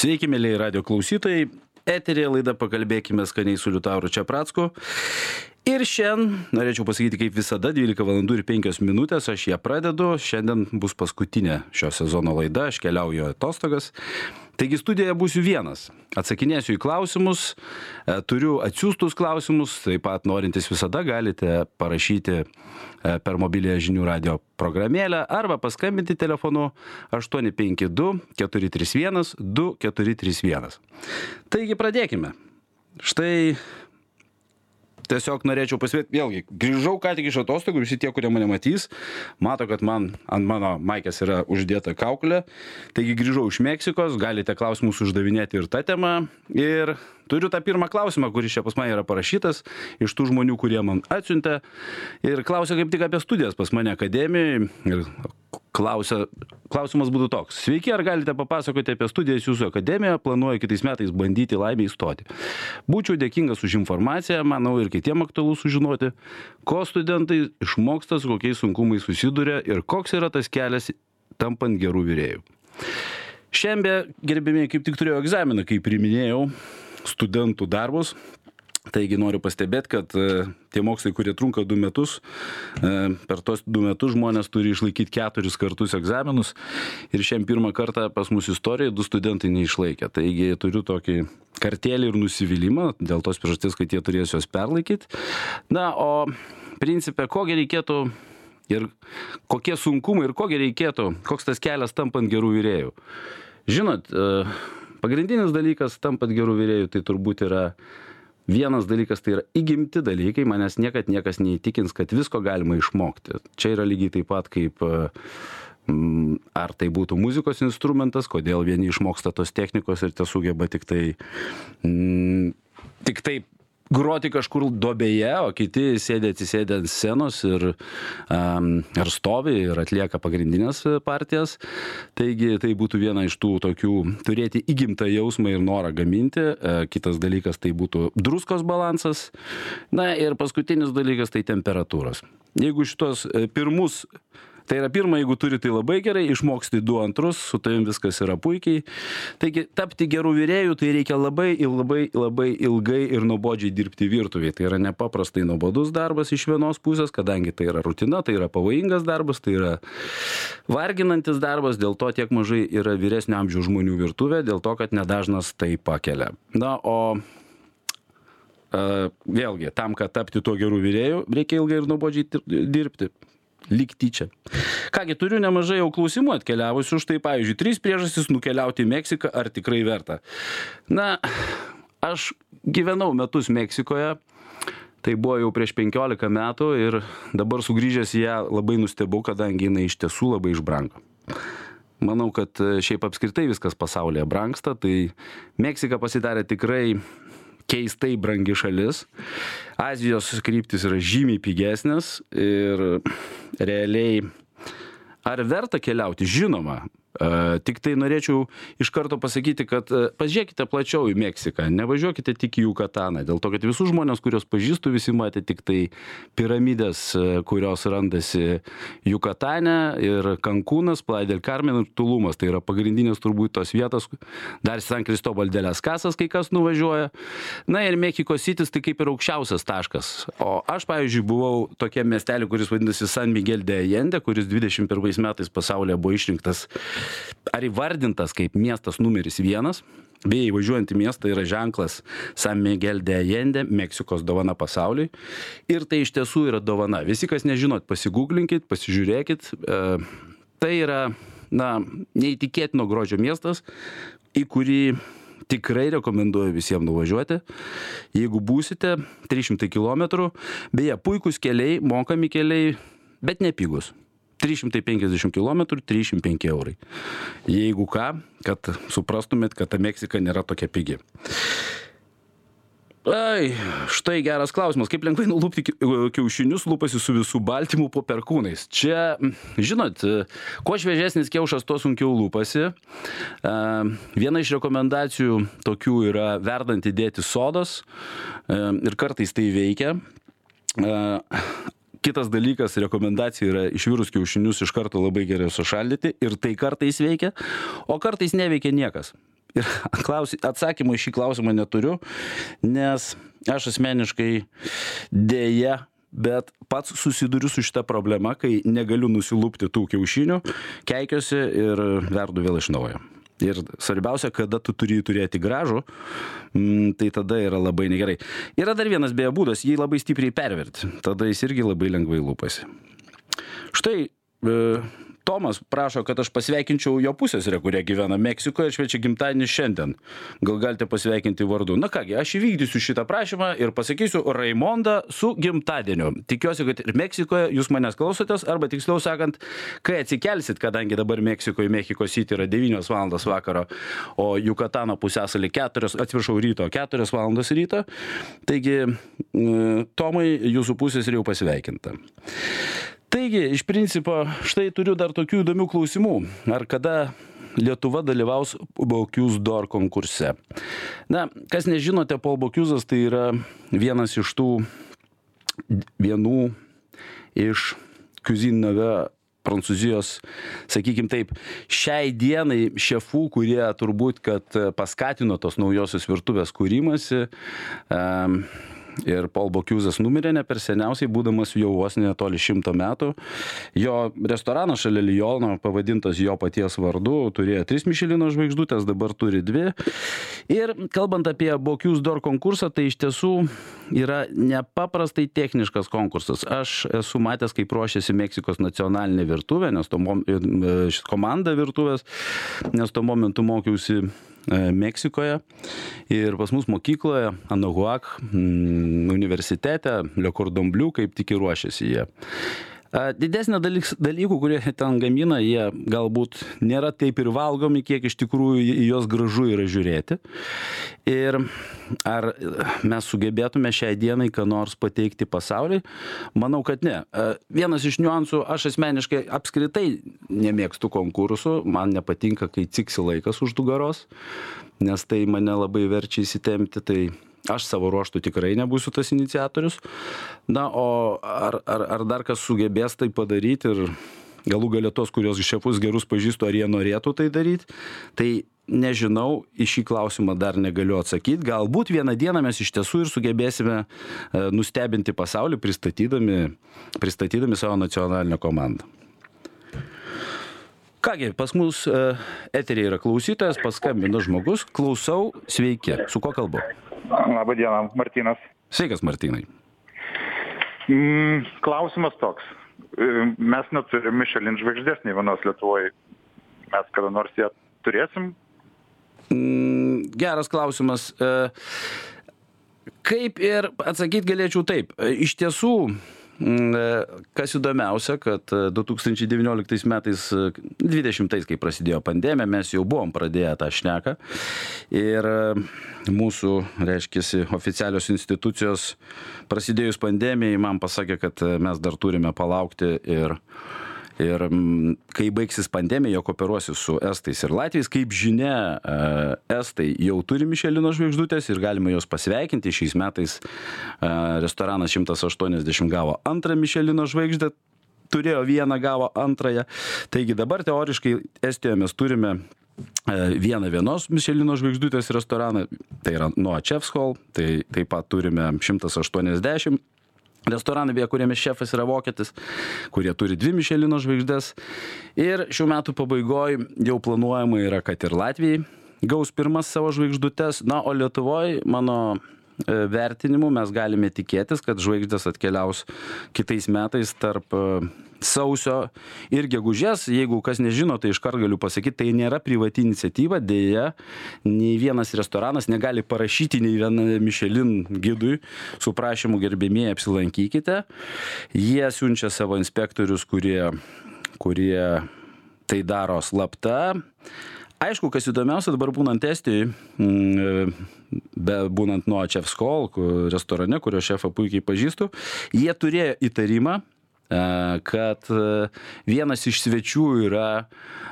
Sveiki, mėlyje radio klausytojai. Eterė laida pakalbėkime skaniai su Liutauru Čiapracku. Ir šiandien, norėčiau pasakyti, kaip visada, 12 val. ir 5 minutės aš ją pradedu. Šiandien bus paskutinė šio sezono laida, aš keliauju atostogas. Taigi studijoje būsiu vienas. Atsakinėsiu į klausimus, e, turiu atsiųstus klausimus, taip pat norintys visada galite parašyti e, per mobilę žinių radio programėlę arba paskambinti telefonu 852 431 2431. Taigi pradėkime. Štai tiesiog norėčiau pasvėti, vėlgi, grįžau ką tik iš atostogų, visi tie, kurie mane matys, mato, kad man ant mano maikės yra uždėta kaukulė. Taigi grįžau iš Meksikos, galite klausimus uždavinėti ir tą temą. Ir turiu tą pirmą klausimą, kuris čia pas mane yra parašytas, iš tų žmonių, kurie man atsiuntė. Ir klausia kaip tik apie studijas pas mane akademijoje. Ir klausia, klausimas būtų toks. Sveiki, ar galite papasakoti apie studijas jūsų akademijoje, planuoju kitais metais bandyti laimę įstoti. Būčiau dėkingas už informaciją, manau ir kitiem aktualu sužinoti, ko studentai išmoksta, su kokiais sunkumais susiduria ir koks yra tas kelias tampant gerų vyrėjų. Šiandien, gerbėmiai, kaip tik turėjau egzaminą, kai priminėjau studentų darbus, Taigi noriu pastebėti, kad e, tie mokslai, kurie trunka du metus, e, per tos du metus žmonės turi išlaikyti keturis kartus egzaminus ir šiandien pirmą kartą pas mus istorijoje du studentai neišlaikė. Taigi turiu tokį kartelį ir nusivylimą dėl tos priežasties, kad jie turės juos perlaikyti. Na, o principė, kogi reikėtų ir kokie sunkumai ir kogi reikėtų, koks tas kelias tampant gerų vyrėjų. Žinot, e, pagrindinis dalykas tampant gerų vyrėjų tai turbūt yra vienas dalykas tai yra įgimti dalykai, manęs niekad niekas neįtikins, kad visko galima išmokti. Čia yra lygiai taip pat kaip mm, ar tai būtų muzikos instrumentas, kodėl vieni išmoksta tos technikos ir te sugeba tik tai, tik tai groti kažkur duobėje, o kiti sėdė atsisėdę ant scenos ir um, ar stovi ir atlieka pagrindinės partijas. Taigi tai būtų viena iš tų tokių turėti įgimtą jausmą ir norą gaminti. E, kitas dalykas tai būtų druskos balansas. Na ir paskutinis dalykas tai temperatūros. Jeigu šitos e, pirmus Tai yra pirma, jeigu turi tai labai gerai, išmoksti du antrus, su tavim viskas yra puikiai. Taigi tapti gerų vyrėjų tai reikia labai, labai, labai ilgai ir nuobodžiai dirbti virtuviai. Tai yra nepaprastai nuobodus darbas iš vienos pusės, kadangi tai yra rutina, tai yra pavojingas darbas, tai yra varginantis darbas, dėl to tiek mažai yra vyresnio amžiaus žmonių virtuvė, dėl to, kad nedažnas tai pakelia. Na, o Uh, vėlgi, tam, kad tapti tuo gerų vyrėjų, reikia ilgai ir nuobodžiai dirbti lyg tyčia. Kągi, turiu nemažai jau klausimų atkeliavusių už tai, pavyzdžiui, trys priežastys nukeliauti į Meksiką, ar tikrai verta. Na, aš gyvenau metus Meksikoje, tai buvo jau prieš 15 metų ir dabar sugrįžęs ją labai nustebu, kadangi jinai iš tiesų labai išbrango. Manau, kad šiaip apskritai viskas pasaulyje brangsta, tai Meksika pasidarė tikrai keistai brangi šalis. Azijos kryptis yra žymiai pigesnės ir realiai ar verta keliauti? Žinoma, Tik tai norėčiau iš karto pasakyti, kad pažiūrėkite plačiau į Meksiką, nevažiuokite tik į Jukataną, dėl to, kad visus žmonės, kuriuos pažįstu, visi matė tik tai piramidės, kurios randasi Jukatane ir Kankūnas, Plaidel Carmen ir Tulumas. Tai yra pagrindinės turbūt tos vietos, dar San Cristobal dėlės kasas, kai kas nuvažiuoja. Na ir Mekiko sitis tai kaip ir aukščiausias taškas. O aš, pavyzdžiui, buvau tokia miestelė, kuris vadinasi San Miguel de Allende, kuris 21 metais pasaulyje buvo išrinktas ar įvardintas kaip miestas numeris vienas. Beje, įvažiuojant į miestą yra ženklas San Miguel de Allende, Meksikos dovana pasauliui. Ir tai iš tiesų yra dovana. Visi, kas nežinot, pasigūglinkit, pasižiūrėkit. E, tai yra, na, neįtikėtino grožio miestas, į kurį tikrai rekomenduoju visiems nuvažiuoti. Jeigu būsite 300 km, beje, puikūs keliai, mokami keliai, bet nepigus. 350 km 305 eurai. Jeigu ką, kad suprastumėt, kad ta Meksika nėra tokia pigi. Ai, štai geras klausimas. Kaip lengvai nulūpti kiaušinius lūpasi su visų baltymų po perkūnais? Čia, žinot, kuo šviežesnis kiaušas, tuo sunkiau lūpasi. Viena iš rekomendacijų tokių yra verdant įdėti sodos ir kartais tai veikia kitas dalykas rekomendacija yra išvirus kiaušinius iš karto labai gerai sušaldyti ir tai kartais veikia o kartais neveikia niekas ir klaus, atsakymų į šį klausimą neturiu, nes aš asmeniškai dėja bet pats susiduriu su šita problema, kai negaliu nusilūpti tų kiaušinių, keikiuosi ir verdu vėl iš naujo. Ir svarbiausia, kada tu turi turėti gražų, mm, tai tada yra labai negerai. Yra dar vienas beje būdas, jį labai stipriai perverti, tada jis irgi labai lengvai lūpasi. Štai e, Tomas prašo, kad aš pasveikinčiau jo pusėsrę, kurie gyvena Meksikoje ir švečia gimtadienį šiandien. Gal galite pasveikinti vardu. Na kągi, aš įvykdysiu šitą prašymą ir pasakysiu Raimondą su gimtadieniu. Tikiuosi, kad ir Meksikoje jūs manęs klausotės, arba tiksliau sakant, kai atsikelsit, kadangi dabar Meksikoje, Mekiko City yra 9 val. vakaro, o Jukatano pusėsalį 4, atsiprašau, ryto 4 val. ryto. Taigi, Tomai, jūsų pusės jau pasveikinta. Taigi, iš principo, štai turiu dar tokių įdomių klausimų. Ar kada Lietuva dalyvaus Bokius Dor konkurse? Na, kas nežinote, Paul Bokiusas tai yra vienas iš tų vienų iš Cuisine Nove Prancūzijos, sakykime taip, šiai dienai šefų, kurie turbūt, kad paskatino tos naujosios virtuvės kūrimasi, um, ir Paul Bokiuzas numirė ne per seniausiai, būdamas jau vos netoli šimto metų. Jo restoranas šalia Lyono, pavadintas jo paties vardu, turėjo tris Mišelino žvaigždutės, dabar turi dvi. Ir kalbant apie Bokiuz Dor konkursą, tai iš tiesų yra nepaprastai techniškas konkursas. Aš esu matęs, kaip ruošiasi Meksikos nacionalinė virtuvė, nes to komanda virtuvės, nes tuo momentu mokiausi Meksikoje. Ir pas mus mokykloje, Anahuak mm, universitete, Le Cordon Bleu, kaip tik ir ruošiasi jie. Didesnė dalis, dalykų, kurie ten gamina, jie galbūt nėra taip ir valgomi, kiek iš tikrųjų į juos gražu yra žiūrėti. Ir ar mes sugebėtume šiai dienai ką nors pateikti pasauliui? Manau, kad ne. Vienas iš niuansų, aš asmeniškai apskritai nemėgstu konkursų, man nepatinka, kai ciksi laikas už nugaros, nes tai mane labai verčia įsitemti. Tai Aš savo ruoštų tikrai nebūsiu tas iniciatorius. Na, o ar, ar, ar dar kas sugebės tai padaryti ir galų galę tos, kurios šefus gerus pažįstu, ar jie norėtų tai daryti, tai nežinau, į šį klausimą dar negaliu atsakyti. Galbūt vieną dieną mes iš tiesų ir sugebėsime e, nustebinti pasaulį, pristatydami, pristatydami savo nacionalinę komandą. Kągi, pas mus e, eteriai yra klausytojas, paskambino žmogus, klausau, sveiki, su kuo kalbu? Labą dieną, Martinas. Sveikas, Martinai. Mm, klausimas toks. E, mes neturim Michelin žvaigždės nei vienos Lietuvoje. Mes kada nors ją turėsim? Mm, geras klausimas. E, kaip ir atsakyti galėčiau taip. E, iš tiesų, kas įdomiausia, kad 2019 e, metais, 20, e, kai prasidėjo pandemija, mes jau buvom pradėję tą šneką. Ir mūsų, reiškia, oficialios institucijos prasidėjus pandemijai man pasakė, kad mes dar turime palaukti ir ir mm, kai baigsis pandemija jie kooperuosis su estais ir latviais kaip žinia e, estai jau turi mišelino žvaigždutes ir galima juos pasveikinti. Šiais metais e, restoranas šimtas aštuoniasdešim gavo antrą mišelino žvaigždę turėjo vieną gavo antrąją. Taigi dabar teoriškai estijoje mes turime e, vieną vienos Mišelino žvaigždutės restoraną, tai yra Noachevs Hall, tai taip pat turime 180 Restoranai, beje, kuriame šefas yra vokietis, kurie turi dvi Mišelino žvaigždės. Ir šių metų pabaigoje jau planuojama yra, kad ir Latvijai gaus pirmas savo žvaigždutes. Na, o Lietuvoje, mano vertinimu, mes galime tikėtis, kad žvaigždės atkeliaus kitais metais tarp e, sausio ir gegužės. Jeigu kas nežino, tai iškart galiu pasakyti, tai nėra privati iniciatyva, dėja, nei vienas restoranas negali parašyti nei vieną Michelin gidui su prašymu gerbėmieji apsilankykite. Jie siunčia savo inspektorius, kurie, kurie tai daro slapta. Aišku, kas įdomiausia dabar būnant Estijoje, mm, be būnant nuo Čevskol restorane, kurio šefą puikiai pažįstu, jie turėjo įtarimą, kad e, vienas iš svečių yra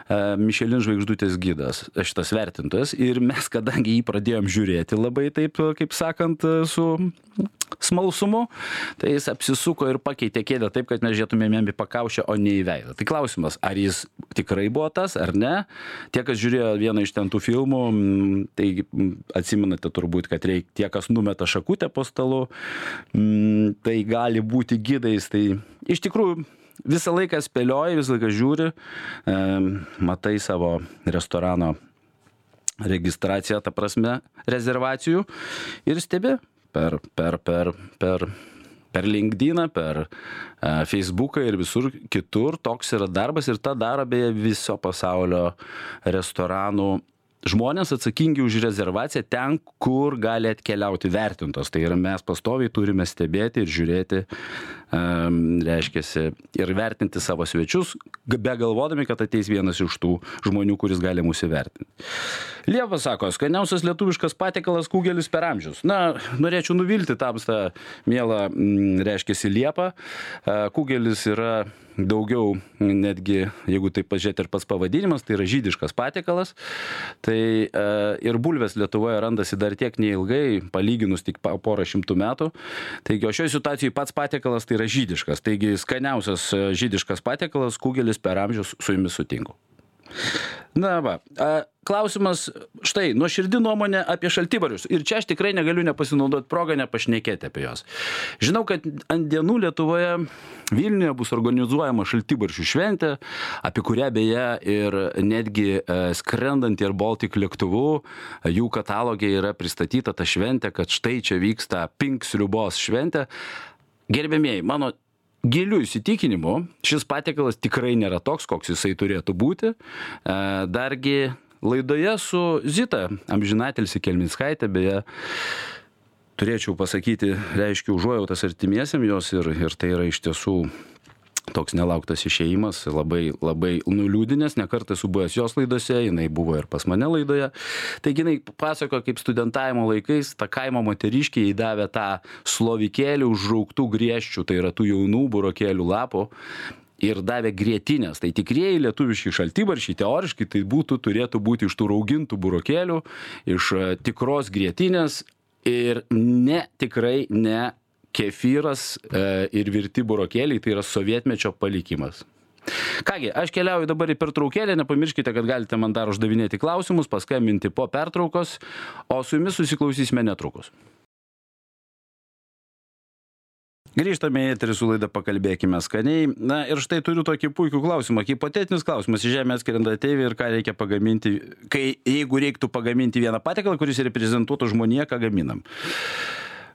Mišelin žvaigždutės gidas, šitas vertintojas. Ir mes, kadangi jį pradėjom žiūrėti labai taip, kaip sakant, su smalsumu, tai jis apsisuko ir pakeitė kėdę taip, kad mes žiūrėtumėm jam į pakaušę, o ne į veidą. Tai klausimas, ar jis tikrai buvo tas, ar ne. Tie, kas žiūrėjo vieną iš ten tų filmų, tai atsimenate turbūt, kad reikia tie, kas numeta šakutę po stalu, tai gali būti gydais. Tai iš tikrųjų visą laiką spėlioji, visą laiką žiūri, matai savo restorano registraciją, ta prasme, rezervacijų ir stebi per, per, per, per, per LinkedIn, per uh, Facebooką ir visur kitur. Toks yra darbas ir tą daro beje viso pasaulio restoranų žmonės atsakingi už rezervaciją ten, kur gali atkeliauti vertintos. Tai yra mes pastoviai turime stebėti ir žiūrėti, um, reiškia, ir vertinti savo svečius, be galvodami, kad ateis vienas iš tų žmonių, kuris gali mūsų vertinti. Liepa sako, skaniausias lietuviškas patiekalas kugelis per amžius. Na, norėčiau nuvilti tamstą, mielą, reiškia, Liepą. Kugelis yra daugiau netgi, jeigu taip pažiūrėti ir pats pavadinimas, tai yra žydiškas patiekalas. Tai e, ir bulvės Lietuvoje randasi dar tiek neilgai, palyginus tik porą šimtų metų. Taigi, o šioje situacijoje pats patiekalas tai yra žydiškas. Taigi, skaniausias e, žydiškas patiekalas, kugelis per amžius su jumis sutinku. Na va, klausimas, štai, nuoširdi nuomonė apie šaltibarius. Ir čia aš tikrai negaliu nepasinaudoti progą nepašnekėti apie juos. Žinau, kad ant dienų Lietuvoje Vilniuje bus organizuojama šaltibaršių šventė, apie kurią beje ir netgi skrendant ir Baltic lėktuvu, jų katalogė yra pristatyta ta šventė, kad štai čia vyksta Pink sriubos šventė. Gerbėmėjai, mano giliu įsitikinimu šis patiekalas tikrai nėra toks, koks jisai turėtų būti. E, dargi laidoje su Zita, amžinatelsi Kelminskaitė, beje, turėčiau pasakyti, reiškia užuojautas artimiesiam jos ir, ir tai yra iš tiesų toks nelauktas išėjimas, labai, labai nuliūdinęs, nekartą esu buvęs jos laidose, jinai buvo ir pas mane laidoje. Taigi jinai pasako, kaip studentavimo laikais ta kaimo moteriškė įdavė tą slovikėlį užrauktų grieščių, tai yra tų jaunų burokėlių lapų. Ir davė grėtinės. Tai tikrieji lietuviški šaltybaršiai, teoriškai tai būtų, turėtų būti iš tų raugintų burokėlių, iš e, tikros grėtinės ir ne, tikrai ne kefyras e, ir virti burokėliai tai yra sovietmečio palikimas. Kągi, aš keliauju dabar į pertraukėlę, nepamirškite, kad galite man dar uždavinėti klausimus, paskambinti po pertraukos, o su jumis susiklausysime netrukus. Grįžtame į eterį su laida Pakalbėkime skaniai. Na ir štai turiu tokį puikų klausimą. Hipotetinis klausimas. Į žemę atskrenda ateiviai ir ką reikia pagaminti, kai jeigu reiktų pagaminti vieną patiekalą, kuris reprezentuotų žmoniją, ką gaminam.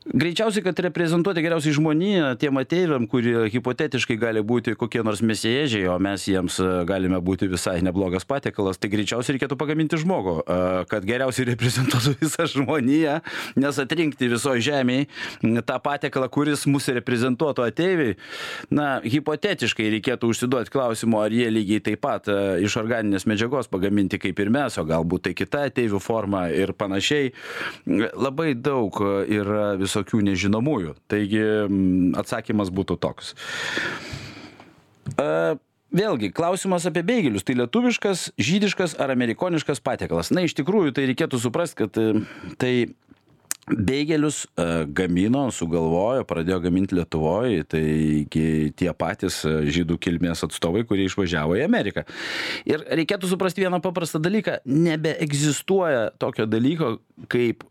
Greičiausiai, kad reprezentuoti geriausiai žmoniją tiem ateiviam, kurie hipotetiškai gali būti kokie nors mesiežiai, o mes jiems e, galime būti visai neblogas patiekalas, tai greičiausiai reikėtų pagaminti žmogų, e, kad geriausiai reprezentuotų visą žmoniją, nes atrinkti visoje žemėje tą patiekalą, kuris mūsų reprezentuotų ateiviai, na, hipotetiškai reikėtų užsiduoti klausimą, ar jie lygiai taip pat e, iš organinės medžiagos pagaminti kaip ir mes, o galbūt tai kita ateivių forma ir panašiai. Labai daug yra visų visokių nežinomųjų. Taigi atsakymas būtų toks. Uh, Vėlgi, klausimas apie beigelius. Tai lietuviškas, žydiškas ar amerikoniškas patiekalas. Na, iš tikrųjų, tai reikėtų suprasti, kad e, tai beigelius uh, gamino, sugalvojo, pradėjo gaminti Lietuvoje, taigi tie patys žydų kilmės atstovai, kurie išvažiavo į Ameriką. Ir reikėtų suprasti vieną paprastą dalyką. Nebeegzistuoja tokio dalyko kaip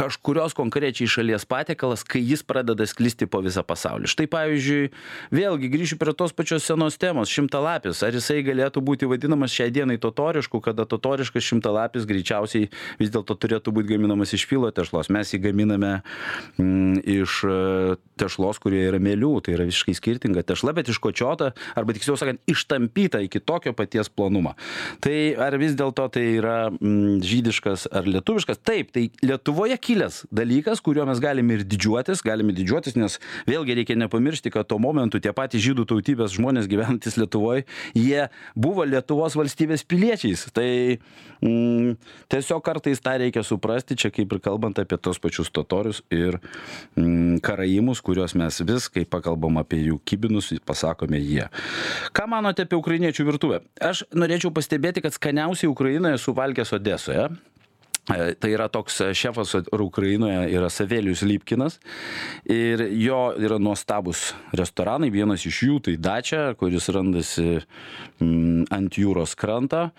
kažkurios konkrečiai šalies patiekalas, kai jis pradeda sklisti po visą pasaulį. Štai pavyzdžiui, vėlgi grįšiu prie tos pačios senos temos - šimtalapis. Ar jisai galėtų būti vadinamas šiai dienai totorišku, kada totoriškas šimtalapis greičiausiai vis dėlto turėtų būti gaminamas iš filo tešlos. Mes jį gaminame mm, iš e, tešlos, kurie yra mėlių, tai yra visiškai skirtinga tešla, bet iškočiota, arba tiksliau sakant, ištampyta iki tokio paties plonumo. Tai ar vis dėlto tai yra mm, žydiškas ar lietuviškas? Taip, tai Lietuvoje kilęs dalykas, kuriuo mes galime ir didžiuotis, galime didžiuotis, nes vėlgi reikia nepamiršti, kad tuo momentu tie patys žydų tautybės žmonės gyvenantis Lietuvoje, jie buvo Lietuvos valstybės piliečiais. Tai mm, tiesiog kartais tą reikia suprasti, čia kaip ir kalbant apie tos pačius totorius ir mm, karaimus, kuriuos mes vis, kai pakalbam apie jų kibinus, pasakome jie. Ką manote apie ukrainiečių virtuvę? Aš norėčiau pastebėti, kad skaniausiai Ukrainoje suvalgęs Odesoje tai yra toks šefas Ukrainoje yra Savelijus Lipkinas. Ir jo yra nuostabus restoranai, vienas iš jų tai Dačia, kuris randasi mm, ant jūros krantą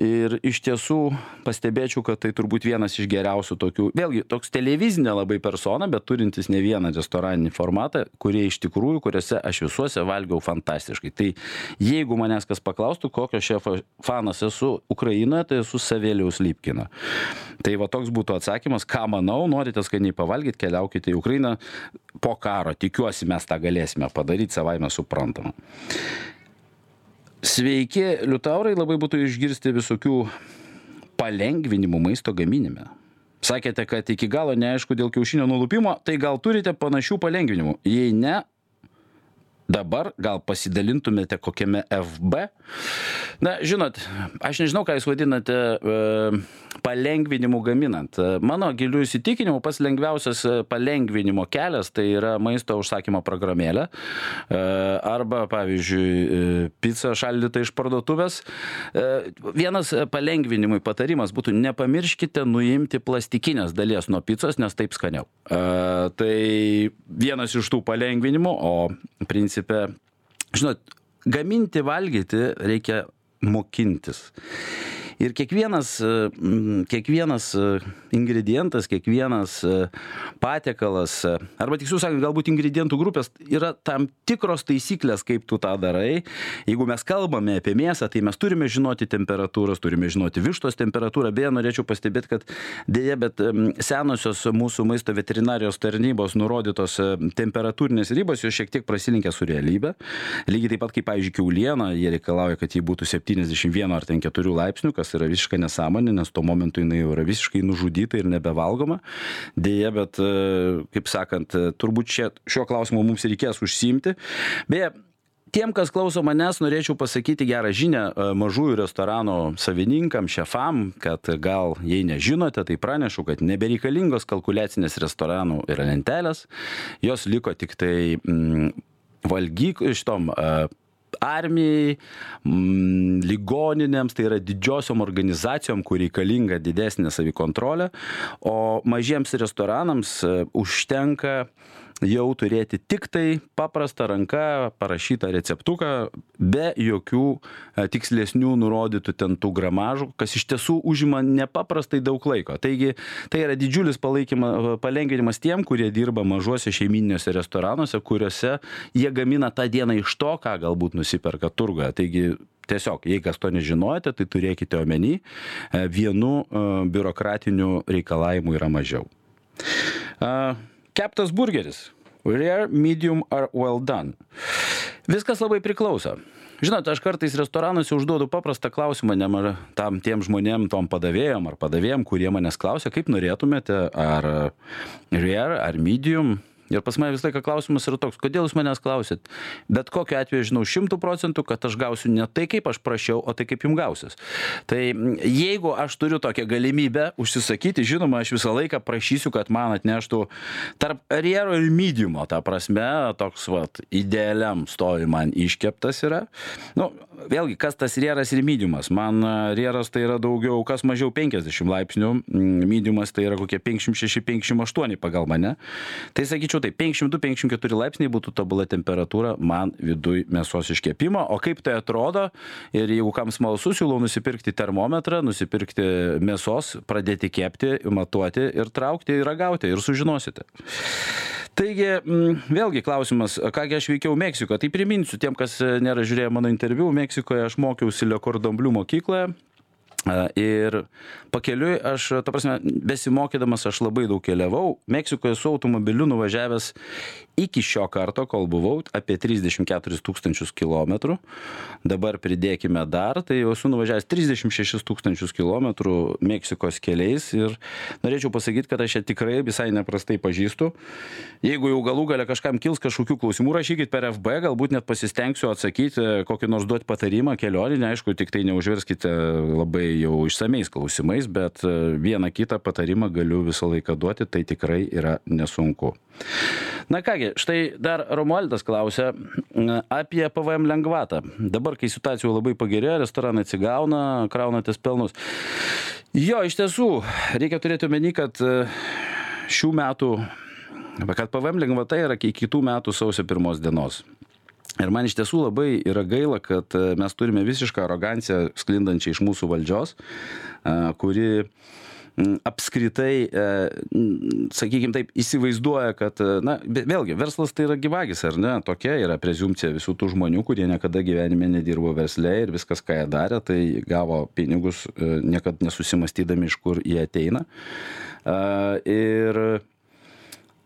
ir iš tiesų pastebėčiau kad tai turbūt vienas iš geriausių tokių vėlgi toks televizinė labai persona bet turintis ne vieną restoraninį formatą kurie iš tikrųjų kuriuose aš visuose valgiau fantastiškai. Tai jeigu manęs kas paklaustų kokio šefo fanas esu ukrainoje tai esu savelijaus lipkino. Tai va toks būtų atsakymas ką manau norite skaniai pavalgyt keliaukite į ukrainą po karo tikiuosi mes tą galėsime padaryt savaime suprantama Sveiki, Liutaurai, labai būtų išgirsti visokių palengvinimų maisto gaminime. Sakėte, kad iki galo neaišku dėl kiaušinio nulupimo, tai gal turite panašių palengvinimų? Jei ne, dabar gal pasidalintumėte kokiame FB? Na, žinot, aš nežinau, ką jūs vadinate e, palengvinimu gaminant. Mano gilių įsitikinimu pats lengviausias e, palengvinimo kelias tai yra maisto užsakymo programėlė. E, arba, pavyzdžiui, e, pica šaldyta iš parduotuvės. E, vienas palengvinimui patarimas būtų nepamirškite nuimti plastikinės dalies nuo picos, nes taip skaniau. E, tai vienas iš tų palengvinimų, o principe, žinot, gaminti, valgyti reikia mokintis. Ir kiekvienas, kiekvienas ingredientas, kiekvienas patiekalas, arba tiksliau sakant, galbūt ingredientų grupės yra tam tikros taisyklės, kaip tu tą darai. Jeigu mes kalbame apie mėsą, tai mes turime žinoti temperatūros, turime žinoti vištos temperatūrą. Beje, norėčiau pastebėti, kad dėja, bet senosios mūsų maisto veterinarijos tarnybos nurodytos temperatūrinės ribos, jos šiek tiek prasilinkia su realybė. Lygiai taip pat kaip, pavyzdžiui, keuliena, jie reikalauja, kad ji būtų 71 ar 4 laipsnių, kas yra visiška nesąmonė, nes tuo momentu jinai jau yra visiškai nužudyta ir nebevalgoma. Deja, bet, kaip sakant, turbūt šia, šiuo klausimu mums reikės užsimti. Beje, Tiem, kas klauso manęs, norėčiau pasakyti gerą žinę mažųjų restoranų savininkam, šefam, kad gal jei nežinote, tai pranešu, kad nebereikalingos kalkuliacinės restoranų yra lentelės, jos liko tik tai mm, valgyk šitom armijai, mm, ligoninėms, tai yra didžiosiom organizacijom, kur reikalinga didesnė savikontrolė, o mažiems restoranams e, užtenka jau turėti tik tai paprastą ranka parašytą receptuką be jokių e, tikslesnių nurodytų ten tų gramažų, kas iš tiesų užima nepaprastai daug laiko. Taigi tai yra didžiulis palengvinimas tiem, kurie dirba mažuose šeimininiuose restoranuose, kuriuose jie gamina tą dieną iš to, ką galbūt nusiperka turgoje. Taigi tiesiog, jei kas to nežinojate, tai turėkite omeny, e, vienu e, biurokratiniu reikalavimu yra mažiau. Keptas burgeris. Rare, medium ar well done. Viskas labai priklauso. Žinot, aš kartais restoranuose užduodu paprastą klausimą nemar tam tiem žmonėm, tom padavėjom ar padavėjom, kurie manęs klausia, kaip norėtumėte, ar rare, ar medium, Ir pas mane visą laiką klausimas yra toks, kodėl jūs manęs klausit? Bet kokiu atveju žinau šimtų procentų, kad aš gausiu ne tai, kaip aš prašiau, o tai, kaip jums gausis. Tai jeigu aš turiu tokią galimybę užsisakyti, žinoma, aš visą laiką prašysiu, kad man atneštų tarp riero ir mediumo, ta prasme, toks, vat, idealiam stovi man iškeptas yra. Nu, vėlgi, kas tas rieras ir mediumas? Man rieras tai yra daugiau, kas mažiau 50 laipsnių, mediumas tai yra kokie 56-58 pagal mane. Tai sakyčiau, sakyčiau taip, 52-54 laipsniai būtų tobula temperatūra man viduj mėsos iškepimo. O kaip tai atrodo, ir jeigu kam smalsu, siūlau nusipirkti termometrą, nusipirkti mėsos, pradėti kepti, matuoti ir traukti ir ragauti ir sužinosite. Taigi, vėlgi klausimas, kągi aš veikiau Meksikoje. Tai priminsiu tiem, kas nėra žiūrėję mano interviu, Meksikoje aš mokiausi Lekordamblių mokykloje, Ir pakeliui aš, ta prasme, besimokydamas aš labai daug keliavau. Meksikoje su automobiliu nuvažiavęs iki šio karto, kol buvau, apie 34 tūkstančius kilometrų. Dabar pridėkime dar, tai jau esu nuvažiavęs 36 tūkstančius kilometrų Meksikos keliais ir norėčiau pasakyti, kad aš ją tikrai visai neprastai pažįstu. Jeigu jau galų gale kažkam kils kažkokių klausimų, rašykit per FB, galbūt net pasistengsiu atsakyti, kokį nors duoti patarimą kelioninį, aišku, tik tai neužverskite labai jau išsameis klausimais, bet e, vieną kitą patarimą galiu visą laiką duoti, tai tikrai yra nesunku. Na kągi, štai dar Romualdas klausia apie PVM lengvatą. Dabar, kai situacija labai pagerėjo, restoranai atsigauna, kraunatės pelnus. Jo, iš tiesų, reikia turėti omeny, kad e, šių metų, kad PVM lengvata yra iki kitų metų sausio pirmos dienos. Ir man iš tiesų labai yra gaila, kad e, mes turime visišką aroganciją sklindančią iš mūsų valdžios, e, kuri apskritai, e, sakykime taip, įsivaizduoja, kad, na, vėlgi, verslas tai yra gyvagis, ar ne? Tokia yra prezumcija visų tų žmonių, kurie niekada gyvenime nedirbo versle ir viskas, ką jie darė, tai gavo pinigus, niekada nesusimastydami, iš kur jie ateina. Ir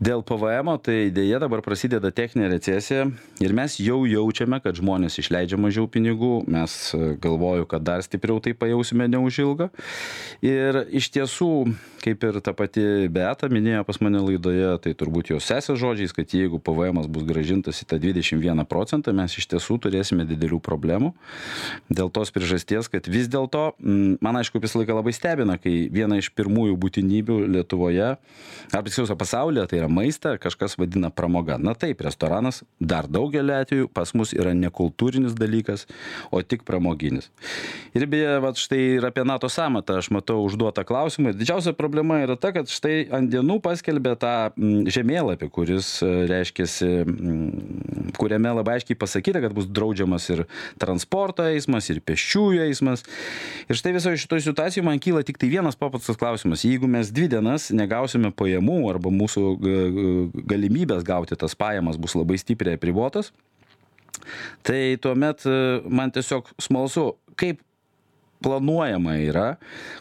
dėl pvmo tai deja dabar prasideda techninė recesija ir mes jau jaučiame kad žmonės išleidžia mažiau pinigų. Mes e, galvoju kad dar stipriau tai pajausime neužilgo ir iš tiesų kaip ir ta pati beata minėjo pas mane laidoje tai turbūt jos sesės žodžiais kad jeigu pvmas bus grąžintas į tą dvidešim vieną procentą mes iš tiesų turėsime didelių problemų dėl tos priežasties kad vis dėlto man aišku visą laiką labai stebina kai viena iš pirmųjų būtinybių lietuvoje ar tiksliau pasaulyje tai yra maistą kažkas vadina pramoga. Na taip, restoranas dar daugelį atvejų pas mus yra nekultūrinis dalykas, o tik pramoginis. Ir beje, va, štai ir apie NATO samatą aš matau užduotą klausimą. Didžiausia problema yra ta, kad štai ant dienų paskelbė tą mm, žemėlapį, kuris e, reiškia, mm, kuriame labai aiškiai pasakyta, kad bus draudžiamas ir transporto eismas, ir pėsčiųjų eismas. Ir štai visoje šitoje situacijoje man kyla tik tai vienas paprastas klausimas. Jeigu mes dvi dienas negausime pajamų arba mūsų galimybės gauti tas pajamas bus labai stipriai apribotas, tai tuomet e, man tiesiog smalsu, kaip planuojama yra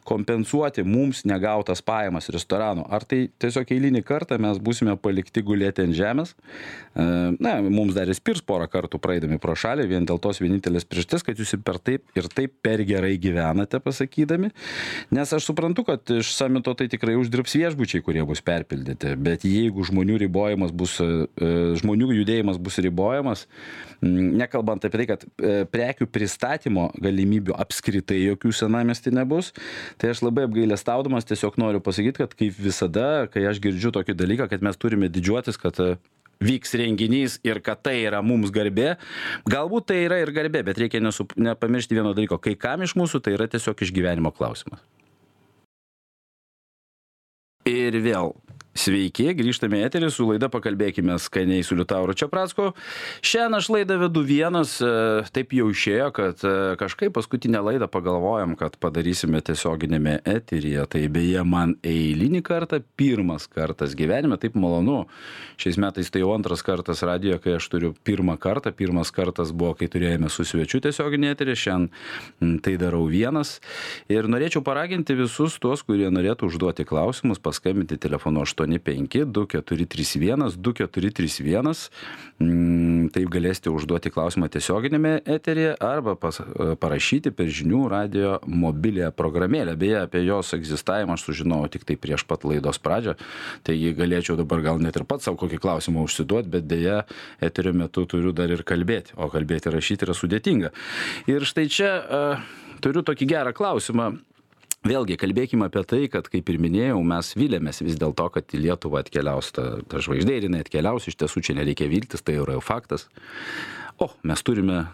kompensuoti mums negautas pajamas restoranų. Ar tai tiesiog eilinį kartą mes būsime palikti gulėti ant žemės? E, na, mums dar įspirs porą kartų praeidami pro šalį, vien dėl tos vienintelės priežasties, kad jūs per taip ir taip per gerai gyvenate, pasakydami. Nes aš suprantu, kad iš samito tai tikrai uždirbs viešbučiai, kurie bus perpildyti. Bet jeigu žmonių ribojimas bus, e, žmonių judėjimas bus ribojamas, nekalbant apie tai, kad e, prekių pristatymo galimybių apskritai jokių senamiesty nebus. Tai aš labai apgailestaudamas tiesiog noriu pasakyti, kad kaip visada, kai aš girdžiu tokį dalyką, kad mes turime didžiuotis, kad e, vyks renginys ir kad tai yra mums garbė. Galbūt tai yra ir garbė, bet reikia nesup, nepamiršti vieno dalyko. Kai kam iš mūsų tai yra tiesiog išgyvenimo klausimas. Ir vėl Sveiki, grįžtame į eterį su laida Pakalbėkime skaniai su Liutauru Čiapracku. Šiandien aš laidą vedu vienas, e, taip jau išėjo, kad e, kažkaip paskutinę laidą pagalvojom, kad padarysime tiesioginėme eteryje. Tai beje, man eilinį kartą, pirmas kartas gyvenime, taip malonu. Šiais metais tai jau antras kartas radijoje, kai aš turiu pirmą kartą. Pirmas kartas buvo, kai turėjome su svečiu tiesioginį eterį, šiandien tai darau vienas. Ir norėčiau paraginti visus tuos, kurie norėtų užduoti klausimus, paskambinti telefonu 8 aštuoni du keturi trys vienas du keturi trys vienas. Mm, taip galėsite užduoti klausimą tiesioginiame eteryje arba pas, e, parašyti per žinių radio mobiliąją programėlę. Beje apie jos egzistavimą aš sužinojau tiktai prieš pat laidos pradžią. Taigi galėčiau dabar gal net ir pats sau kokį klausimą užsiduot bet deja eterio metu turiu dar ir kalbėti. O kalbėti rašyti yra sudėtinga. Ir štai čia uh, turiu tokį gerą klausimą vėlgi kalbėkim apie tai kad kaip ir minėjau mes viliamės vis dėlto kad į lietuvą atkeliaus ta ta žvaigždė ir jinai atkeliaus iš tiesų čia nereikia viltis tai yra jau faktas. O mes turime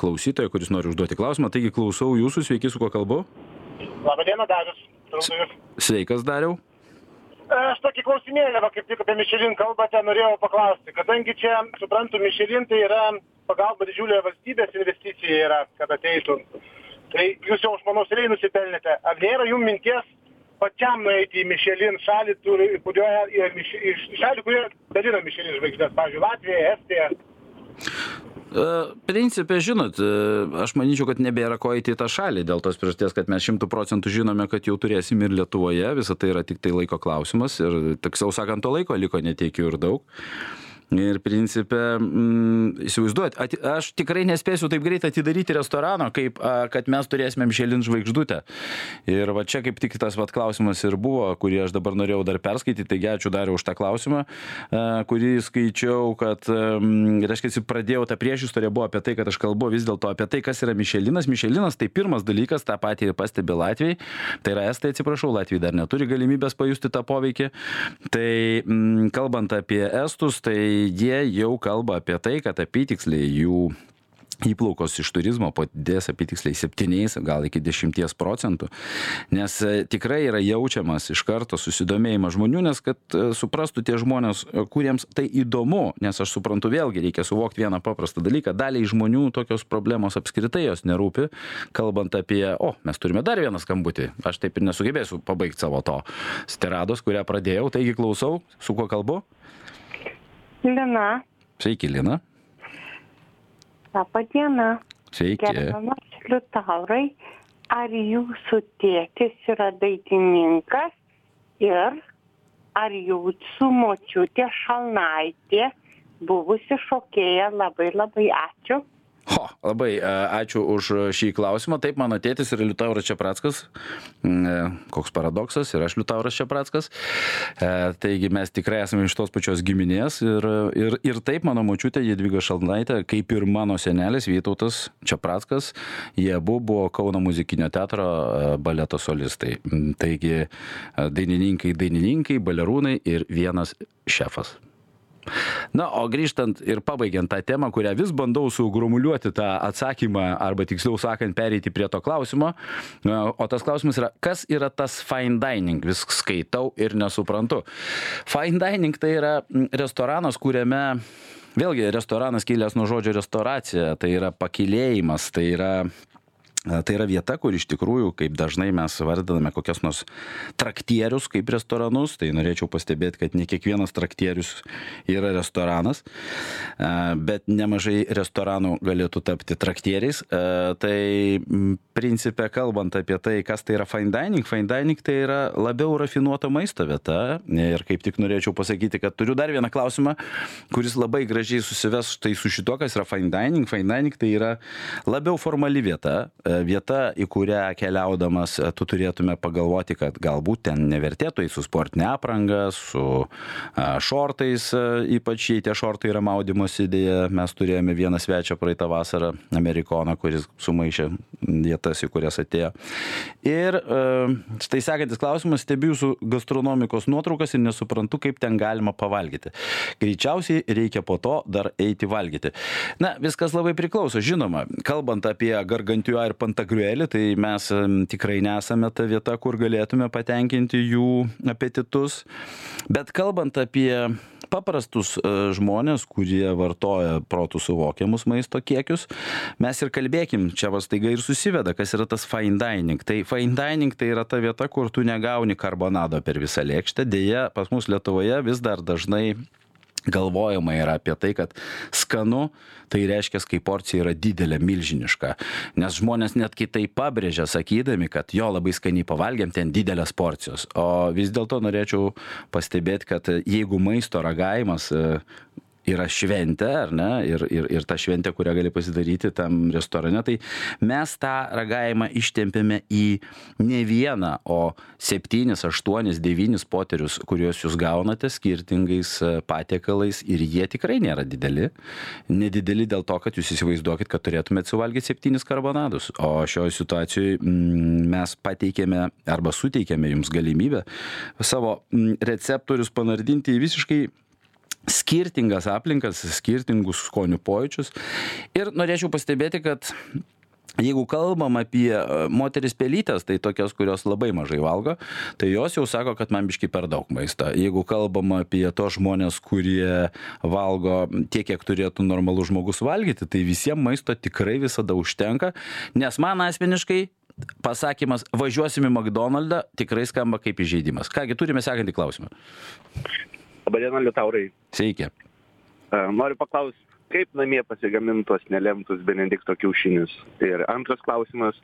klausytoją kuris nori užduoti klausimą taigi klausau jūsų sveiki su kuo kalbu? Laba diena darius sveikas dariau. Aš tokį klausimėlį va kaip tik apie mišelin kalbate norėjau paklausti. Kadangi čia suprantu mišelin tai yra pagalba didžiulė valstybės investicija yra kad ateitų tai jūs jau aš manau seniai nusipelnėte ar nėra jum minties pačiam nueiti į mišelin šalį turi kurioje iš iš šalį kurioje dalina mišelin žvaigždes pavyzdžiui latvija estija? E, Principė, žinot, e, aš manyčiau, kad nebėra ko eiti į tą šalį dėl tos priežasties, kad mes šimtų procentų žinome, kad jau turėsim ir Lietuvoje, visą tai yra tik tai laiko klausimas ir tiksliau sakant, to laiko liko netiek ir daug. Ir principė, mm, įsivaizduot, ati, aš tikrai nespėsiu taip greit atidaryti restorano, kaip a, kad mes turėsime Michelin žvaigždutę. Ir va čia kaip tik tas vat, klausimas ir buvo, kurį aš dabar norėjau dar perskaityti, taigi ačiū dar už tą klausimą, a, kurį skaičiau, kad, mm, reiškia, pradėjau tą priešistorę, buvo apie tai, kad aš kalbu vis dėlto apie tai, kas yra Michelinas. Michelinas tai pirmas dalykas, tą patį pastebi Latvijai, tai yra Estai, atsiprašau, Latvijai dar neturi galimybės pajusti tą poveikį. Tai mm, kalbant apie Estus, tai jie jau kalba apie tai, kad apytiksliai jų įplaukos iš turizmo padės apytiksliai 7, gal iki 10 procentų, nes e, tikrai yra jaučiamas iš karto susidomėjimas žmonių, nes kad e, suprastų tie žmonės, e, kuriems tai įdomu, nes aš suprantu vėlgi, reikia suvokti vieną paprastą dalyką, daliai žmonių tokios problemos apskritai jos nerūpi, kalbant apie, o, mes turime dar vieną skambutį, aš taip ir nesugebėsiu pabaigti savo to stirados, kurią pradėjau, taigi klausau, su kuo kalbu? Lina. Sveiki, Lina. Labą dieną. Sveiki. Gerbiamas Liutaurai, ar jūsų tėtis yra dainininkas ir ar jūsų močiutė Šalnaitė buvusi šokėja? Labai labai ačiū. Ho, labai e, ačiū už šį klausimą. Taip, mano tėtis yra Liutauras Čiaprackas. Mm, e, koks paradoksas, ir aš Liutauras Čiaprackas. E, taigi mes tikrai esame iš tos pačios giminės. Ir, ir, ir taip, mano močiutė Jedviga Šalnaitė, kaip ir mano senelis Vytautas Čiaprackas, jie abu buvo Kauno muzikinio teatro baleto solistai. Mm, taigi dainininkai, dainininkai, balerūnai ir vienas šefas. Na, o grįžtant ir pabaigiant tą temą, kurią vis bandau sugrumuliuoti tą atsakymą, arba tiksliau sakant, pereiti prie to klausimo, o tas klausimas yra, kas yra tas fine dining, vis skaitau ir nesuprantu. Fine dining tai yra restoranas, kuriame Vėlgi, restoranas kilęs nuo žodžio restauracija, tai yra pakilėjimas, tai yra Tai yra vieta, kur iš tikrųjų, kaip dažnai mes vardiname kokias nors traktierius kaip restoranus, tai norėčiau pastebėti, kad ne kiekvienas traktierius yra restoranas, bet nemažai restoranų galėtų tapti traktieriais. Tai principė, kalbant apie tai, kas tai yra fine dining, fine dining tai yra labiau rafinuoto maisto vieta. Ir kaip tik norėčiau pasakyti, kad turiu dar vieną klausimą, kuris labai gražiai susives štai su šito, kas yra fine dining. Fine dining tai yra labiau formali vieta vieta, į kurią keliaudamas e, tu turėtume pagalvoti, kad galbūt ten nevertėtų į su sportinė apranga, su e, šortais, ypač jei tie šortai yra maudimosi idėja. Mes turėjome vieną svečią praeitą vasarą, amerikoną, kuris sumaišė vietas, į kurias atėjo. Ir štai sekantis klausimas, stebiu jūsų gastronomikos nuotraukas ir nesuprantu, kaip ten galima pavalgyti. Greičiausiai reikia po to dar eiti valgyti. Na, viskas labai priklauso. Žinoma, kalbant apie gargantiuą ir pantagriuelį, tai mes tikrai nesame ta vieta, kur galėtume patenkinti jų apetitus. Bet kalbant apie paprastus e, žmonės, kurie vartoja protų suvokiamus maisto kiekius, mes ir kalbėkim, čia vas taiga ir susiveda, kas yra tas fine dining. Tai fine dining tai yra ta vieta, kur tu negauni karbonado per visą lėkštę. Deja, pas mus Lietuvoje vis dar dažnai galvojama yra apie tai, kad skanu, tai reiškia, kai porcija yra didelė, milžiniška. Nes žmonės net kitai pabrėžia, sakydami, kad jo labai skaniai pavalgiam ten didelės porcijos. O vis dėlto norėčiau pastebėti, kad jeigu maisto ragavimas yra šventė, ar ne, ir, ir, ir ta šventė, kurią gali pasidaryti tam restorane, tai mes tą ragavimą ištempėme į ne vieną, o septynis, aštuonis, devynis poterius, kuriuos jūs gaunate skirtingais e, patiekalais ir jie tikrai nėra dideli. Nedideli dėl to, kad jūs įsivaizduokit, kad turėtumėte suvalgyti septynis karbonadus, o šioje situacijoje mm, mes pateikėme arba suteikėme jums galimybę savo mm, receptorius panardinti į visiškai skirtingas aplinkas, skirtingus skonių pojūčius. Ir norėčiau pastebėti, kad Jeigu kalbam apie e, moteris pelytės, tai tokios, kurios labai mažai valgo, tai jos jau sako, kad man biški per daug maisto. Jeigu kalbam apie to žmonės, kurie valgo tiek, kiek turėtų normalus žmogus valgyti, tai visiems maisto tikrai visada užtenka, nes man asmeniškai pasakymas važiuosim į McDonald's tikrai skamba kaip įžeidimas. Kągi, turime sekantį klausimą. Labadiena, Liutaurai. Sveiki. Noriu paklausti, kaip namie pasigamintos nelemtus Benedikto kiaušinius? Ir antras klausimas,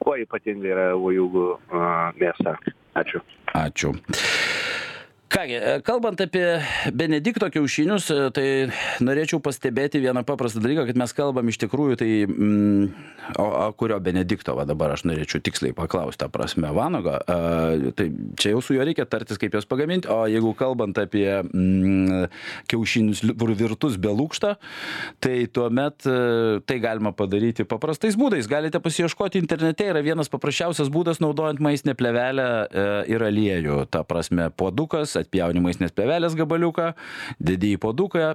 kuo ypatinga yra vojūgų mėsa? Ačiū. Ačiū. Kągi, e, kalbant apie Benedikto kiaušinius, e, tai norėčiau pastebėti vieną paprastą dalyką, kad mes kalbam iš tikrųjų, tai mm, o, o kurio Benedikto, va dabar aš norėčiau tiksliai paklausti, tą prasme, Vanago, a, tai čia jau su juo reikia tartis, kaip juos pagaminti, o jeigu kalbant apie mm, kiaušinius virtus be lūkšto, tai tuomet e, tai galima padaryti paprastais būdais. Galite pasiieškoti internete, yra vienas paprasčiausias būdas naudojant maistinę plevelę ir aliejų, ta prasme, puodukas atpjauni maistinės plevelės gabaliuką, dedi į poduką,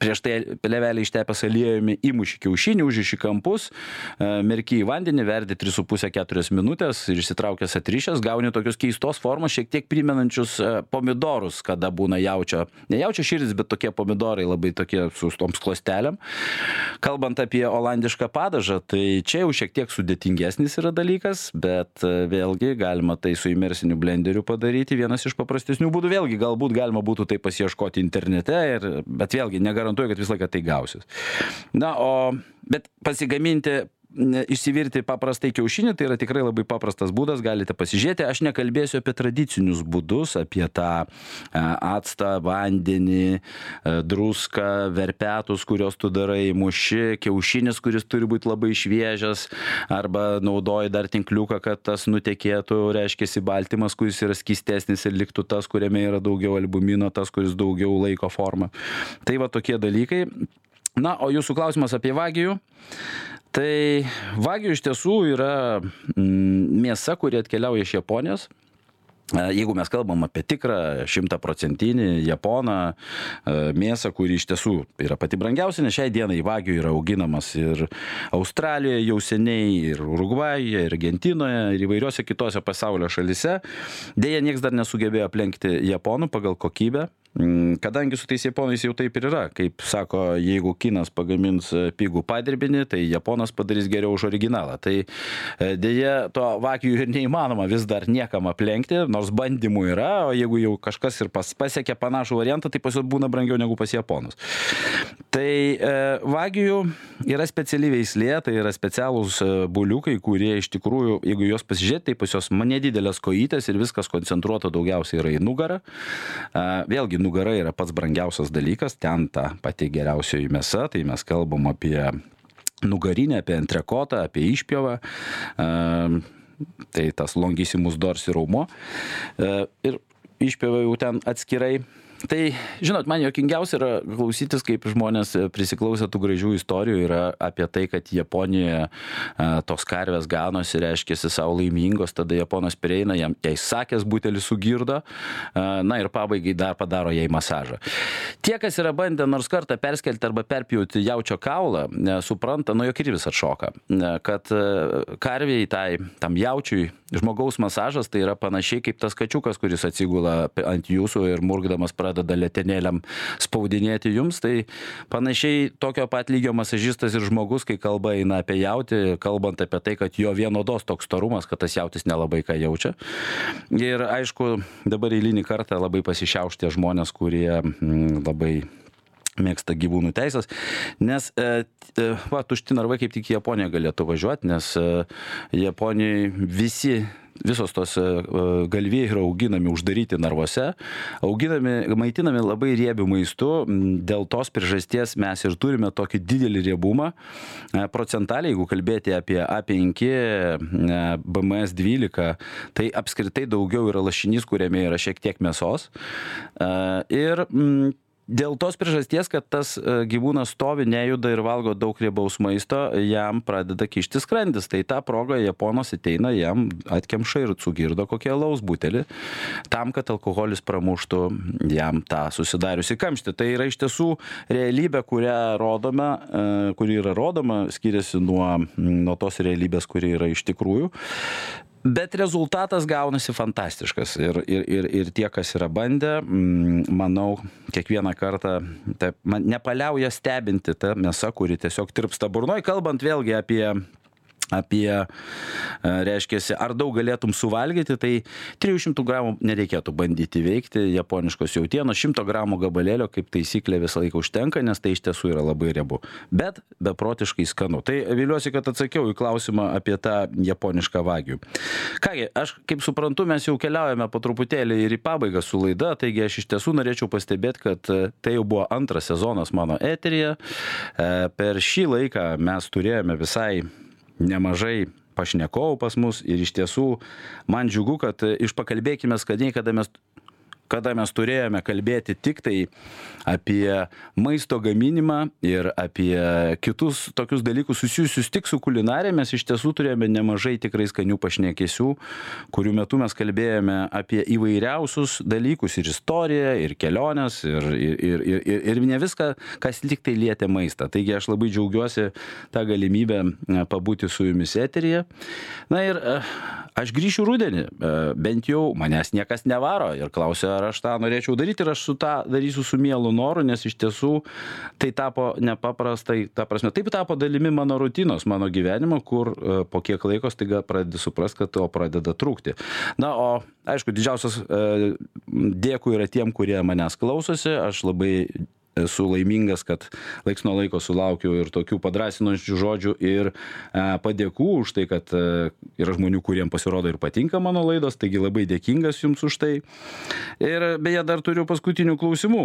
prieš tai plevelę ištepęs aliejumi įmuši kiaušinį, užiši kampus, e, merki į vandenį, verdi 3,5-4 minutės ir išsitraukęs atrišęs, gauni tokius keistos formos, šiek tiek primenančius e, pomidorus, kada būna jaučio, ne jaučio širdis, bet tokie pomidorai labai tokie su toms klostelėm. Kalbant apie olandišką padažą, tai čia jau šiek tiek sudėtingesnis yra dalykas, bet e, vėlgi galima tai su imersiniu blenderiu padaryti, vienas iš paprastesnių būdų vėlgi galbūt galima būtų tai pasiieškoti internete, ir, bet vėlgi negarantuoju, kad visą laiką tai gausis. Na, o bet pasigaminti išsivirti paprastai kiaušinį, tai yra tikrai labai paprastas būdas, galite pasižiūrėti. Aš nekalbėsiu apie tradicinius būdus, apie tą e, actą, vandenį, e, druską, verpetus, kuriuos tu darai, muši, kiaušinis, kuris turi būti labai šviežias, arba naudoji dar tinkliuką, kad tas nutekėtų, reiškia, baltymas, kuris yra skistesnis ir liktų tas, kuriame yra daugiau albumino, tas, kuris daugiau laiko formą. Tai va tokie dalykai. Na, o jūsų klausimas apie vagijų. Tai vagių iš tiesų yra mm, mėsa, kuri atkeliauja iš Japonijos. E, jeigu mes kalbam apie tikrą šimtaprocentinį japoną e, mėsą, kuri iš tiesų yra pati brangiausia, nes šiai dienai vagių yra auginamas ir Australijoje jau seniai, ir Urugvajuje, ir Argentinoje, ir įvairiose kitose pasaulio šalise. Deja, niekas dar nesugebėjo aplenkti japonų pagal kokybę. Mm, kadangi su tais japonais jau taip ir yra, kaip sako, jeigu Kinas pagamins e, pigų padirbinį, tai Japonas padarys geriau už originalą. Tai e, dėja, to vakijų ir neįmanoma vis dar niekam aplenkti, nors bandymų yra, o jeigu jau kažkas ir pas, pasiekia panašų variantą, tai pas juos būna brangiau negu pas Japonus. Tai e, vagijų yra speciali veislė, tai yra specialūs e, buliukai, kurie iš tikrųjų, jeigu juos pasižiūrėti, tai pas juos nedidelės kojytės ir viskas koncentruota daugiausiai yra į nugarą. E, vėlgi, nugara yra pats brangiausias dalykas, ten ta pati geriausioji mėsa, tai mes kalbam apie nugarinę, apie entrekotą, apie išpjovą. Uh, tai tas longisimus dorsi raumo. Uh, ir išpjovą jau ten atskirai Tai, žinot, man jokingiausia yra klausytis, kaip žmonės prisiklausę tų gražių istorijų yra apie tai, kad Japonijoje a, tos karvės ganosi, reiškia, savo laimingos, tada Japonas prieina, jam jai sakęs butelį sugirdo, a, na ir pabaigai dar padaro jai masažą. Tie, kas yra bandę nors kartą perskelti arba perpjauti jaučio kaulą, supranta, nu jog ir vis atšoka, kad karviai tai, tam jaučiui žmogaus masažas tai yra panašiai kaip tas kačiukas, kuris atsigula ant jūsų ir murgdamas pradeda pradeda letenėlėm spaudinėti jums, tai panašiai tokio pat lygio masažistas ir žmogus, kai kalba eina apie jauti, kalbant apie tai, kad jo vienodos toks storumas, kad tas jautis nelabai ką jaučia. Ir aišku, dabar eilinį kartą labai pasišiauštė žmonės, kurie mm, labai mėgsta gyvūnų teisės, nes, e, e, va, tušti narvai kaip tik į Japoniją galėtų važiuoti, nes e, Japonijoje visi visos tos e, e, galvijai yra auginami uždaryti narvuose, auginami, maitinami labai riebių maistų, dėl tos priežasties mes ir turime tokį didelį riebumą. E, procentaliai, jeigu kalbėti apie A5, BMS 12, tai apskritai daugiau yra lašinys, kuriame yra šiek tiek mėsos. Ir dėl tos priežasties, kad tas e, gyvūnas stovi, nejuda ir valgo daug riebaus maisto, jam pradeda kišti skrandis. Tai tą progą Japonas ateina, jam atkemša ir sugirdo kokią laus butelį, tam, kad alkoholis pramuštų jam tą susidariusi kamštį. Tai yra iš tiesų realybė, kurią rodome, e, kuri yra rodoma, skiriasi nuo, nuo tos realybės, kuri yra iš tikrųjų. Bet rezultatas gaunasi fantastiškas ir, ir, ir, ir tie, kas yra bandę, mm, manau, kiekvieną kartą taip, man nepaliauja stebinti tą mėsą, kuri tiesiog tirpsta burnoje, kalbant vėlgi apie apie, e, reiškia, ar daug galėtum suvalgyti, tai 300 gramų nereikėtų bandyti veikti japoniškos jautienos, 100 gramų gabalėlio kaip taisyklė visą laiką užtenka, nes tai iš tiesų yra labai riebu, bet beprotiškai skanu. Tai viliuosi, kad atsakiau į klausimą apie tą japonišką vagių. Kągi, aš kaip suprantu, mes jau keliaujame po truputėlį ir į pabaigą su laida, taigi aš iš tiesų norėčiau pastebėti, kad e, tai jau buvo antras sezonas mano eterija. E, per šį laiką mes turėjome visai nemažai pašnekovų pas mus ir iš tiesų man džiugu, kad iš pakalbėkime skaniai, kada mes kada mes turėjome kalbėti tik tai apie maisto gaminimą ir apie kitus tokius dalykus susijusius tik su kulinarija, mes iš tiesų turėjome nemažai tikrai skanių pašnekėsių, kurių metu mes kalbėjome apie įvairiausius dalykus ir istoriją, ir keliones, ir, ir, ir, ir, ir ne viską, kas tik tai lietė maistą. Taigi aš labai džiaugiuosi tą galimybę e, pabūti su jumis eteryje. Na ir e, aš grįšiu rudenį, e, bent jau manęs niekas nevaro ir klausia, ar aš tą norėčiau daryti ir aš su tą darysiu su mielu noru, nes iš tiesų tai tapo nepaprastai, ta prasme, taip tapo dalimi mano rutinos, mano gyvenimo, kur e, po kiek laiko staiga pradedi suprasti, kad to pradeda trūkti. Na, o aišku, didžiausias e, dėkui yra tiem, kurie manęs klausosi, aš labai esu laimingas, kad laiks nuo laiko sulaukiu ir tokių padrasinančių žodžių ir e, padėkų už tai, kad e, yra žmonių, kuriems pasirodo ir patinka mano laidos, taigi labai dėkingas jums už tai. Ir beje, dar turiu paskutinių klausimų.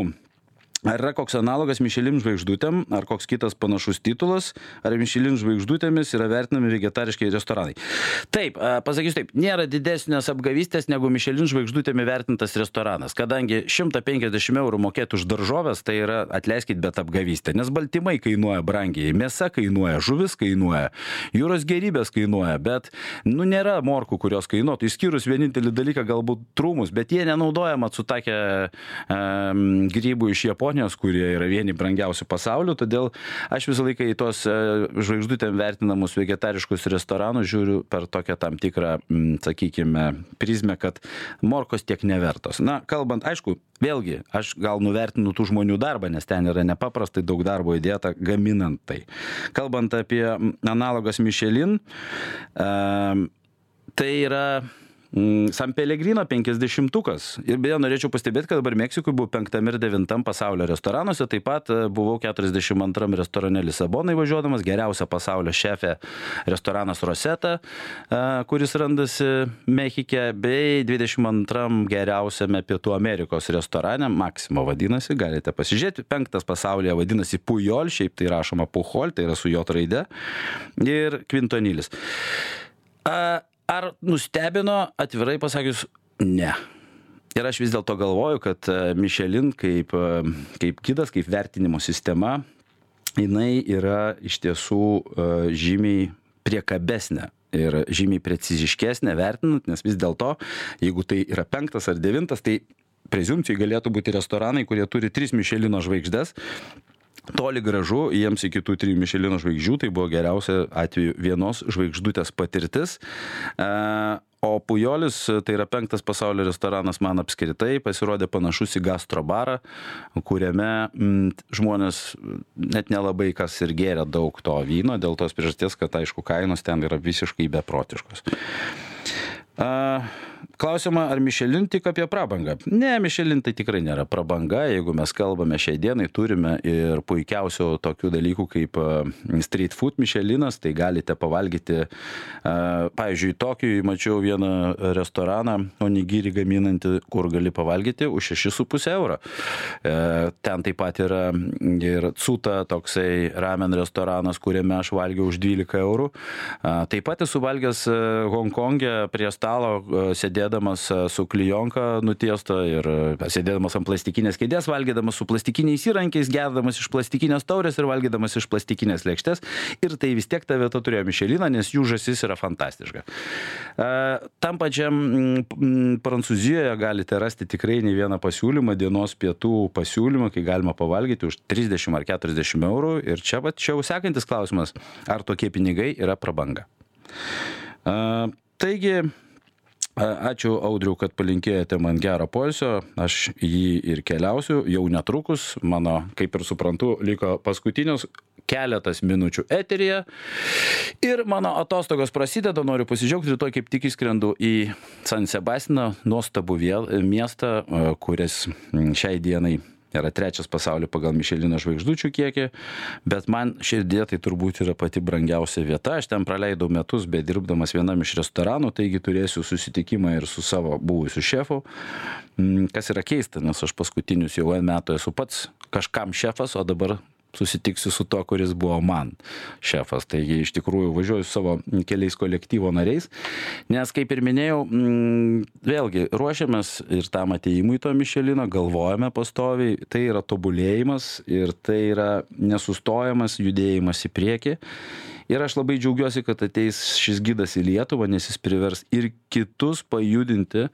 Ar yra koks analogas Mišelin žvaigždutėm, ar koks kitas panašus titulas, ar Mišelin žvaigždutėmis yra vertinami vegetariškai restoranai? Taip, pasakysiu taip, nėra didesnės apgavystės negu Mišelin žvaigždutėmi vertintas restoranas, kadangi 150 eurų mokėti už daržovės, tai yra, atleiskit, bet apgavystė, nes baltymai kainuoja brangiai, mėsa kainuoja, žuvis kainuoja, jūros gerybės kainuoja, bet, nu, nėra morkų, kurios kainuotų, išskyrus vienintelį dalyką, galbūt trūmus, bet jie nenaudoja matsutakę um, grybų iš Japonijos Japonijos, kurie yra vieni brangiausių pasaulių, todėl aš visą laiką į tos e, žvaigždutėm vertinamus vegetariškus restoranus žiūriu per tokią tam tikrą, sakykime, prizmę, kad morkos tiek nevertos. Na, kalbant, aišku, vėlgi, aš gal nuvertinu tų žmonių darbą, nes ten yra nepaprastai daug darbo įdėta gaminant tai. Kalbant apie analogas Michelin, e, tai yra San Pelegrino 50-ukas. Ir beje, norėčiau pastebėti, kad dabar Meksikui buvo 5 ir 9 pasaulio restoranuose, taip pat e, buvau 42 restorane Lisabonai važiuodamas, geriausia pasaulio šefė restoranas Rosetta, e, kuris randasi Mekike, bei 22 geriausiame Pietų Amerikos restorane, Maximo vadinasi, galite pasižiūrėti, penktas pasaulyje vadinasi Pujol, šiaip tai rašoma Puhol, tai yra su J raide, ir Kvintonilis. Ar nustebino, atvirai pasakius, ne. Ir aš vis dėlto galvoju, kad e, Michelin kaip, e, kaip kitas, kaip vertinimo sistema, jinai yra iš tiesų e, žymiai priekabesnė ir žymiai preciziškesnė vertinant, nes vis dėlto, jeigu tai yra penktas ar devintas, tai prezumcijai galėtų būti restoranai, kurie turi tris Michelino žvaigždės, toli gražu jiems iki tų trijų Mišelino žvaigždžių tai buvo geriausia atveju vienos žvaigždutės patirtis. E, o Pujolis, tai yra penktas pasaulio restoranas man apskritai, pasirodė panašus į gastrobarą, kuriame m, žmonės net nelabai kas ir gėrė daug to vyno, dėl tos priežasties, kad aišku, kainos ten yra visiškai beprotiškos. A, klausimą, ar Michelin tik apie prabangą. Ne, Michelin tai tikrai nėra prabanga, jeigu mes kalbame šiai dienai, turime ir puikiausių tokių dalykų kaip street food Michelinas, tai galite pavalgyti, pavyzdžiui, Tokijui mačiau vieną restoraną, onigiri gaminantį, kur gali pavalgyti už 6,5 eurą. E, ten taip pat yra ir Cuta, toksai ramen restoranas, kuriame aš valgiau už 12 eurų. Taip pat esu valgęs e, Hongkongė prie stalo, e, sėdėdamas e, su klijonka nutiesto ir e, sėdėdamas ant plastikinės kėdės, valgydamas su plastikiniais įrankiais, gerdamas iš plastikinės taurės ir valgydamas iš plastikinės lėkštės. Ir tai vis tiek ta vieta turėjo Mišeliną, nes jų žasis yra fantastiška. Tam pačiam Prancūzijoje galite rasti tikrai ne vieną pasiūlymą, dienos pietų pasiūlymą, kai galima pavalgyti už 30 ar 40 eurų. Ir čia, va, čia jau sekantis klausimas, ar tokie pinigai yra prabanga. Taigi, Ačiū Audriu, kad palinkėjote man gerą poilsio. Aš jį ir keliausiu jau netrukus. Mano, kaip ir suprantu, liko paskutinius keletas minučių eteryje. Ir mano atostogos prasideda, noriu pasidžiaugti, rytoj kaip tik įskrendu į San Sebastiną, nuostabų miestą, kuris šiai dienai yra trečias pasaulyje pagal Mišelino žvaigždučių kiekį, bet man širdie tai turbūt yra pati brangiausia vieta. Aš ten praleidau metus, bet dirbdamas vienam iš restoranų, taigi turėsiu susitikimą ir su savo buvusiu šefu, mm, kas yra keista, nes aš paskutinius jau metų esu pats kažkam šefas, o dabar susitiksiu su to, kuris buvo man šefas. Taigi iš tikrųjų važiuoju su savo keliais kolektyvo nariais, nes kaip ir minėjau, mm, vėlgi ruošiamės ir tam ateimui to Mišelino, galvojame pastoviai, tai yra tobulėjimas ir tai yra nesustojamas judėjimas į priekį. Ir aš labai džiaugiuosi, kad ateis šis gydas į Lietuvą, nes jis privers ir kitus pajudinti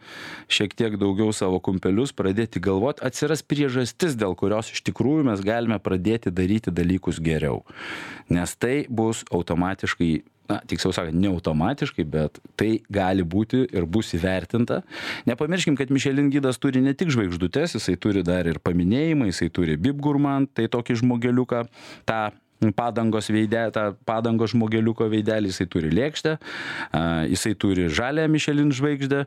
šiek tiek daugiau savo kumpelius, pradėti galvoti, atsiras priežastis, dėl kurios iš tikrųjų mes galime pradėti daryti dalykus geriau. Nes tai bus automatiškai na, tiksliau sakant, ne automatiškai, bet tai gali būti ir bus įvertinta. Nepamirškim, kad Michelin gydas turi ne tik žvaigždutes, jisai turi dar ir paminėjimą, jisai turi Bib Gurman, tai tokį žmogeliuką, tą padangos veidė, tą padangos žmogeliuko veidelį, jisai turi lėkštę, jisai turi žalę Michelin žvaigždę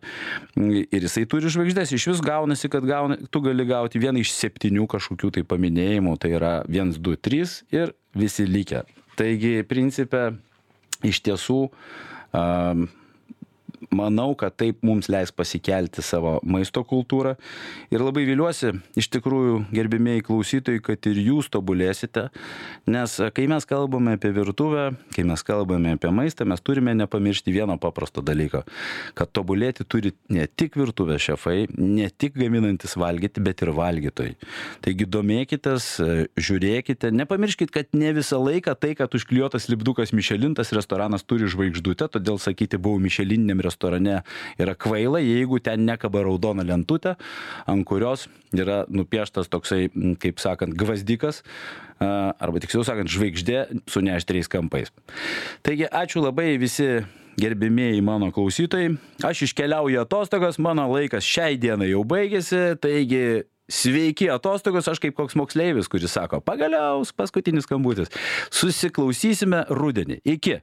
ir jisai turi žvaigždės. Iš vis gaunasi, kad gauna, tu gali gauti vieną iš septynių kažkokių tai paminėjimų, tai yra 1, 2, 3 ir visi likę. Taigi, principė, iš tiesų, um, manau, kad taip mums leis pasikelti savo maisto kultūrą. Ir labai viliuosi, iš tikrųjų, gerbimieji klausytojai, kad ir jūs tobulėsite, nes kai mes kalbame apie virtuvę, kai mes kalbame apie maistą, mes turime nepamiršti vieno paprasto dalyko, kad tobulėti turi ne tik virtuvės šefai, ne tik gaminantis valgyti, bet ir valgytojai. Taigi domėkitės, žiūrėkite, nepamirškit, kad ne visą laiką tai, kad užklijuotas lipdukas Mišelintas restoranas turi žvaigždutę, todėl sakyti, buvau Mišelininiam restorane restorane yra kvaila, jeigu ten nekaba raudona lentutė, ant kurios yra nupieštas toksai, kaip sakant, gvazdikas, arba tiksliau sakant, žvaigždė su neaštriais kampais. Taigi, ačiū labai visi gerbimieji mano klausytojai. Aš iškeliauju atostogas, mano laikas šiai dienai jau baigėsi, taigi Sveiki atostogos, aš kaip koks moksleivis, kuris sako, pagaliau paskutinis skambutis. Susiklausysime rudenį. Iki.